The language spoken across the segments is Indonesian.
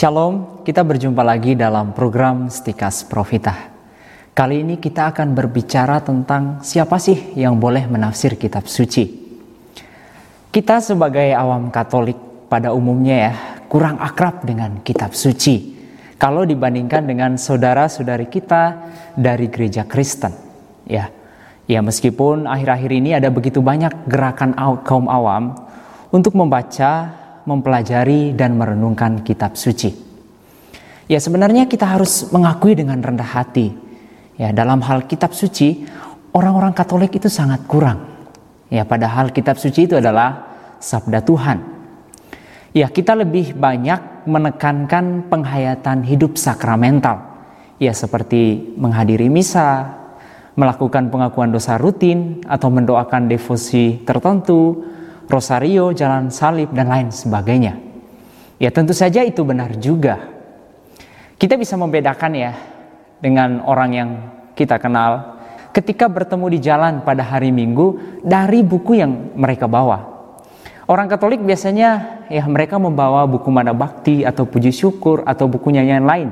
Shalom, kita berjumpa lagi dalam program Stikas Profitah. Kali ini kita akan berbicara tentang siapa sih yang boleh menafsir kitab suci. Kita sebagai awam Katolik pada umumnya ya kurang akrab dengan kitab suci kalau dibandingkan dengan saudara-saudari kita dari gereja Kristen. Ya. Ya meskipun akhir-akhir ini ada begitu banyak gerakan kaum awam untuk membaca mempelajari dan merenungkan kitab suci. Ya sebenarnya kita harus mengakui dengan rendah hati. Ya dalam hal kitab suci orang-orang Katolik itu sangat kurang. Ya padahal kitab suci itu adalah sabda Tuhan. Ya kita lebih banyak menekankan penghayatan hidup sakramental. Ya seperti menghadiri misa, melakukan pengakuan dosa rutin atau mendoakan devosi tertentu, rosario, jalan salib, dan lain sebagainya. Ya tentu saja itu benar juga. Kita bisa membedakan ya dengan orang yang kita kenal ketika bertemu di jalan pada hari Minggu dari buku yang mereka bawa. Orang Katolik biasanya ya mereka membawa buku mana bakti atau puji syukur atau buku nyanyian lain.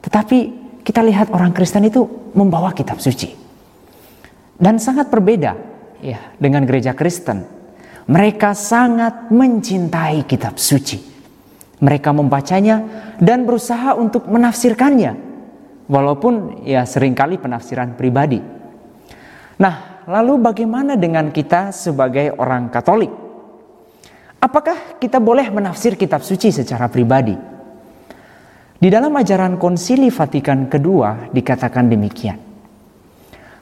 Tetapi kita lihat orang Kristen itu membawa kitab suci. Dan sangat berbeda ya dengan gereja Kristen. Mereka sangat mencintai kitab suci. Mereka membacanya dan berusaha untuk menafsirkannya. Walaupun ya sering kali penafsiran pribadi. Nah, lalu bagaimana dengan kita sebagai orang Katolik? Apakah kita boleh menafsir kitab suci secara pribadi? Di dalam ajaran Konsili Vatikan kedua dikatakan demikian.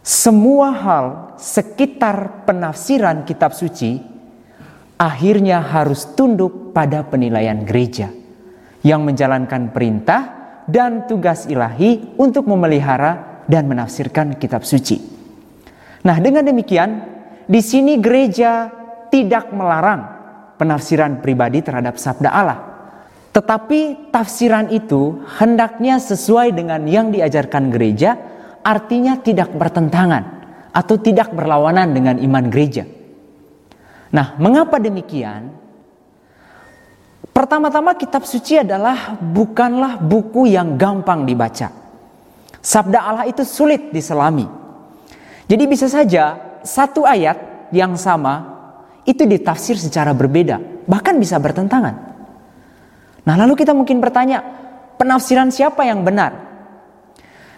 Semua hal sekitar penafsiran kitab suci akhirnya harus tunduk pada penilaian gereja yang menjalankan perintah dan tugas ilahi untuk memelihara dan menafsirkan kitab suci. Nah, dengan demikian, di sini gereja tidak melarang penafsiran pribadi terhadap sabda Allah. Tetapi tafsiran itu hendaknya sesuai dengan yang diajarkan gereja, artinya tidak bertentangan atau tidak berlawanan dengan iman gereja. Nah, mengapa demikian? Pertama-tama kitab suci adalah bukanlah buku yang gampang dibaca. Sabda Allah itu sulit diselami. Jadi bisa saja satu ayat yang sama itu ditafsir secara berbeda, bahkan bisa bertentangan. Nah, lalu kita mungkin bertanya, penafsiran siapa yang benar?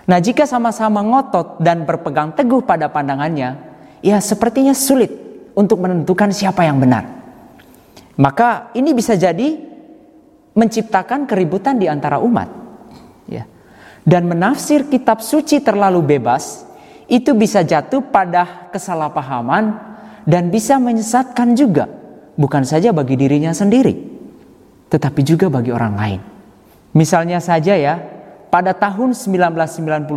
Nah, jika sama-sama ngotot dan berpegang teguh pada pandangannya, ya sepertinya sulit untuk menentukan siapa yang benar. Maka ini bisa jadi menciptakan keributan di antara umat. Ya. Dan menafsir kitab suci terlalu bebas itu bisa jatuh pada kesalahpahaman dan bisa menyesatkan juga. Bukan saja bagi dirinya sendiri, tetapi juga bagi orang lain. Misalnya saja ya, pada tahun 1999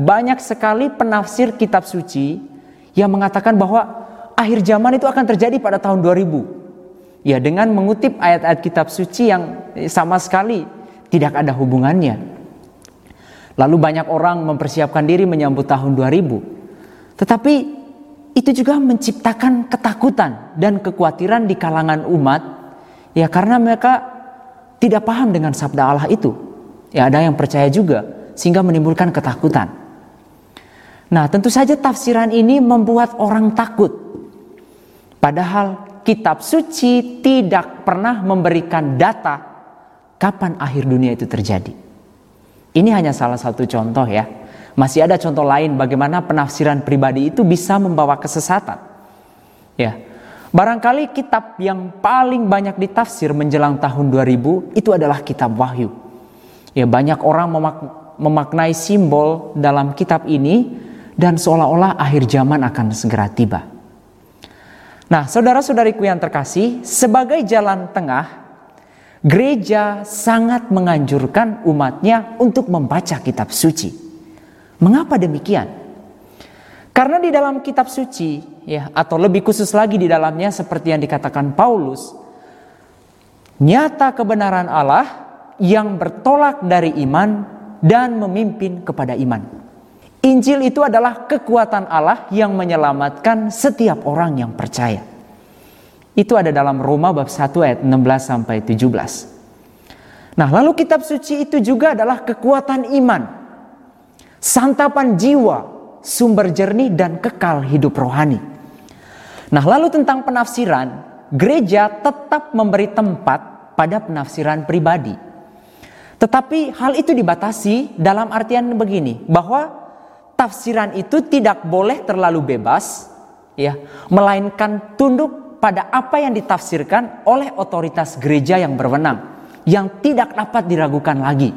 banyak sekali penafsir kitab suci yang mengatakan bahwa akhir zaman itu akan terjadi pada tahun 2000. Ya, dengan mengutip ayat-ayat kitab suci yang sama sekali tidak ada hubungannya. Lalu banyak orang mempersiapkan diri menyambut tahun 2000. Tetapi itu juga menciptakan ketakutan dan kekhawatiran di kalangan umat ya karena mereka tidak paham dengan sabda Allah itu. Ya ada yang percaya juga sehingga menimbulkan ketakutan. Nah, tentu saja tafsiran ini membuat orang takut Padahal kitab suci tidak pernah memberikan data kapan akhir dunia itu terjadi. Ini hanya salah satu contoh ya. Masih ada contoh lain bagaimana penafsiran pribadi itu bisa membawa kesesatan. Ya. Barangkali kitab yang paling banyak ditafsir menjelang tahun 2000 itu adalah kitab Wahyu. Ya, banyak orang memak memaknai simbol dalam kitab ini dan seolah-olah akhir zaman akan segera tiba. Nah, saudara-saudariku yang terkasih, sebagai jalan tengah, gereja sangat menganjurkan umatnya untuk membaca kitab suci. Mengapa demikian? Karena di dalam kitab suci, ya, atau lebih khusus lagi di dalamnya seperti yang dikatakan Paulus, nyata kebenaran Allah yang bertolak dari iman dan memimpin kepada iman. Injil itu adalah kekuatan Allah yang menyelamatkan setiap orang yang percaya. Itu ada dalam Roma bab 1 ayat 16 sampai 17. Nah, lalu kitab suci itu juga adalah kekuatan iman, santapan jiwa, sumber jernih dan kekal hidup rohani. Nah, lalu tentang penafsiran, gereja tetap memberi tempat pada penafsiran pribadi. Tetapi hal itu dibatasi dalam artian begini, bahwa tafsiran itu tidak boleh terlalu bebas, ya, melainkan tunduk pada apa yang ditafsirkan oleh otoritas gereja yang berwenang yang tidak dapat diragukan lagi,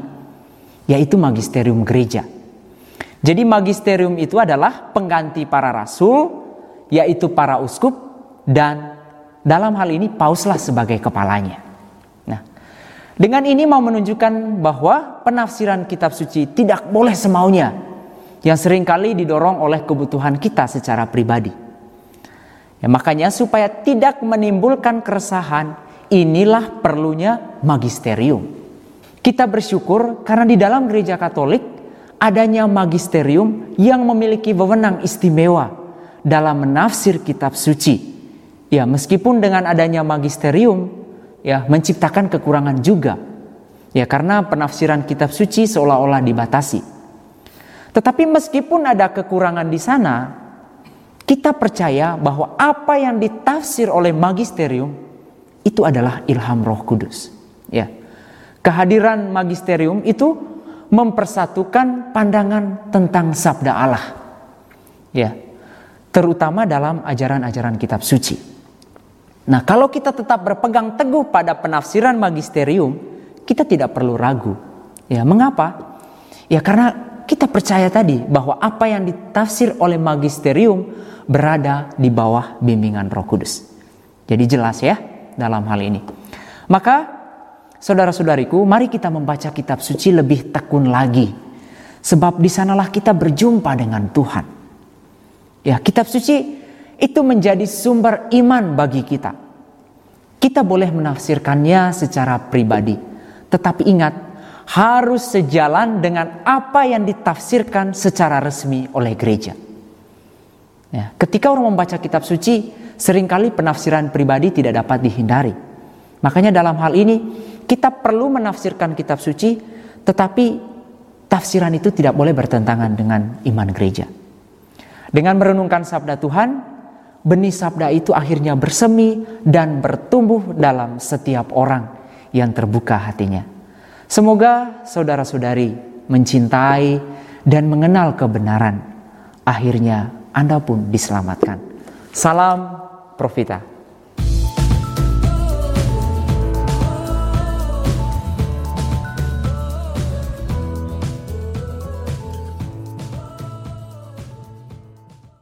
yaitu magisterium gereja. Jadi magisterium itu adalah pengganti para rasul, yaitu para uskup dan dalam hal ini pauslah sebagai kepalanya. Nah, dengan ini mau menunjukkan bahwa penafsiran kitab suci tidak boleh semaunya yang sering kali didorong oleh kebutuhan kita secara pribadi. Ya, makanya supaya tidak menimbulkan keresahan, inilah perlunya magisterium. Kita bersyukur karena di dalam gereja Katolik adanya magisterium yang memiliki wewenang istimewa dalam menafsir kitab suci. Ya, meskipun dengan adanya magisterium ya menciptakan kekurangan juga. Ya, karena penafsiran kitab suci seolah-olah dibatasi. Tetapi meskipun ada kekurangan di sana, kita percaya bahwa apa yang ditafsir oleh magisterium itu adalah ilham Roh Kudus. Ya. Kehadiran magisterium itu mempersatukan pandangan tentang sabda Allah. Ya. Terutama dalam ajaran-ajaran kitab suci. Nah, kalau kita tetap berpegang teguh pada penafsiran magisterium, kita tidak perlu ragu. Ya, mengapa? Ya karena kita percaya tadi bahwa apa yang ditafsir oleh magisterium berada di bawah bimbingan Roh Kudus. Jadi jelas ya dalam hal ini. Maka saudara-saudariku, mari kita membaca kitab suci lebih tekun lagi. Sebab di sanalah kita berjumpa dengan Tuhan. Ya, kitab suci itu menjadi sumber iman bagi kita. Kita boleh menafsirkannya secara pribadi, tetapi ingat, harus sejalan dengan apa yang ditafsirkan secara resmi oleh gereja. Ya, ketika orang membaca kitab suci, sering kali penafsiran pribadi tidak dapat dihindari. Makanya dalam hal ini kita perlu menafsirkan kitab suci tetapi tafsiran itu tidak boleh bertentangan dengan iman gereja. Dengan merenungkan sabda Tuhan, benih sabda itu akhirnya bersemi dan bertumbuh dalam setiap orang yang terbuka hatinya. Semoga saudara-saudari mencintai dan mengenal kebenaran. Akhirnya Anda pun diselamatkan. Salam Profita.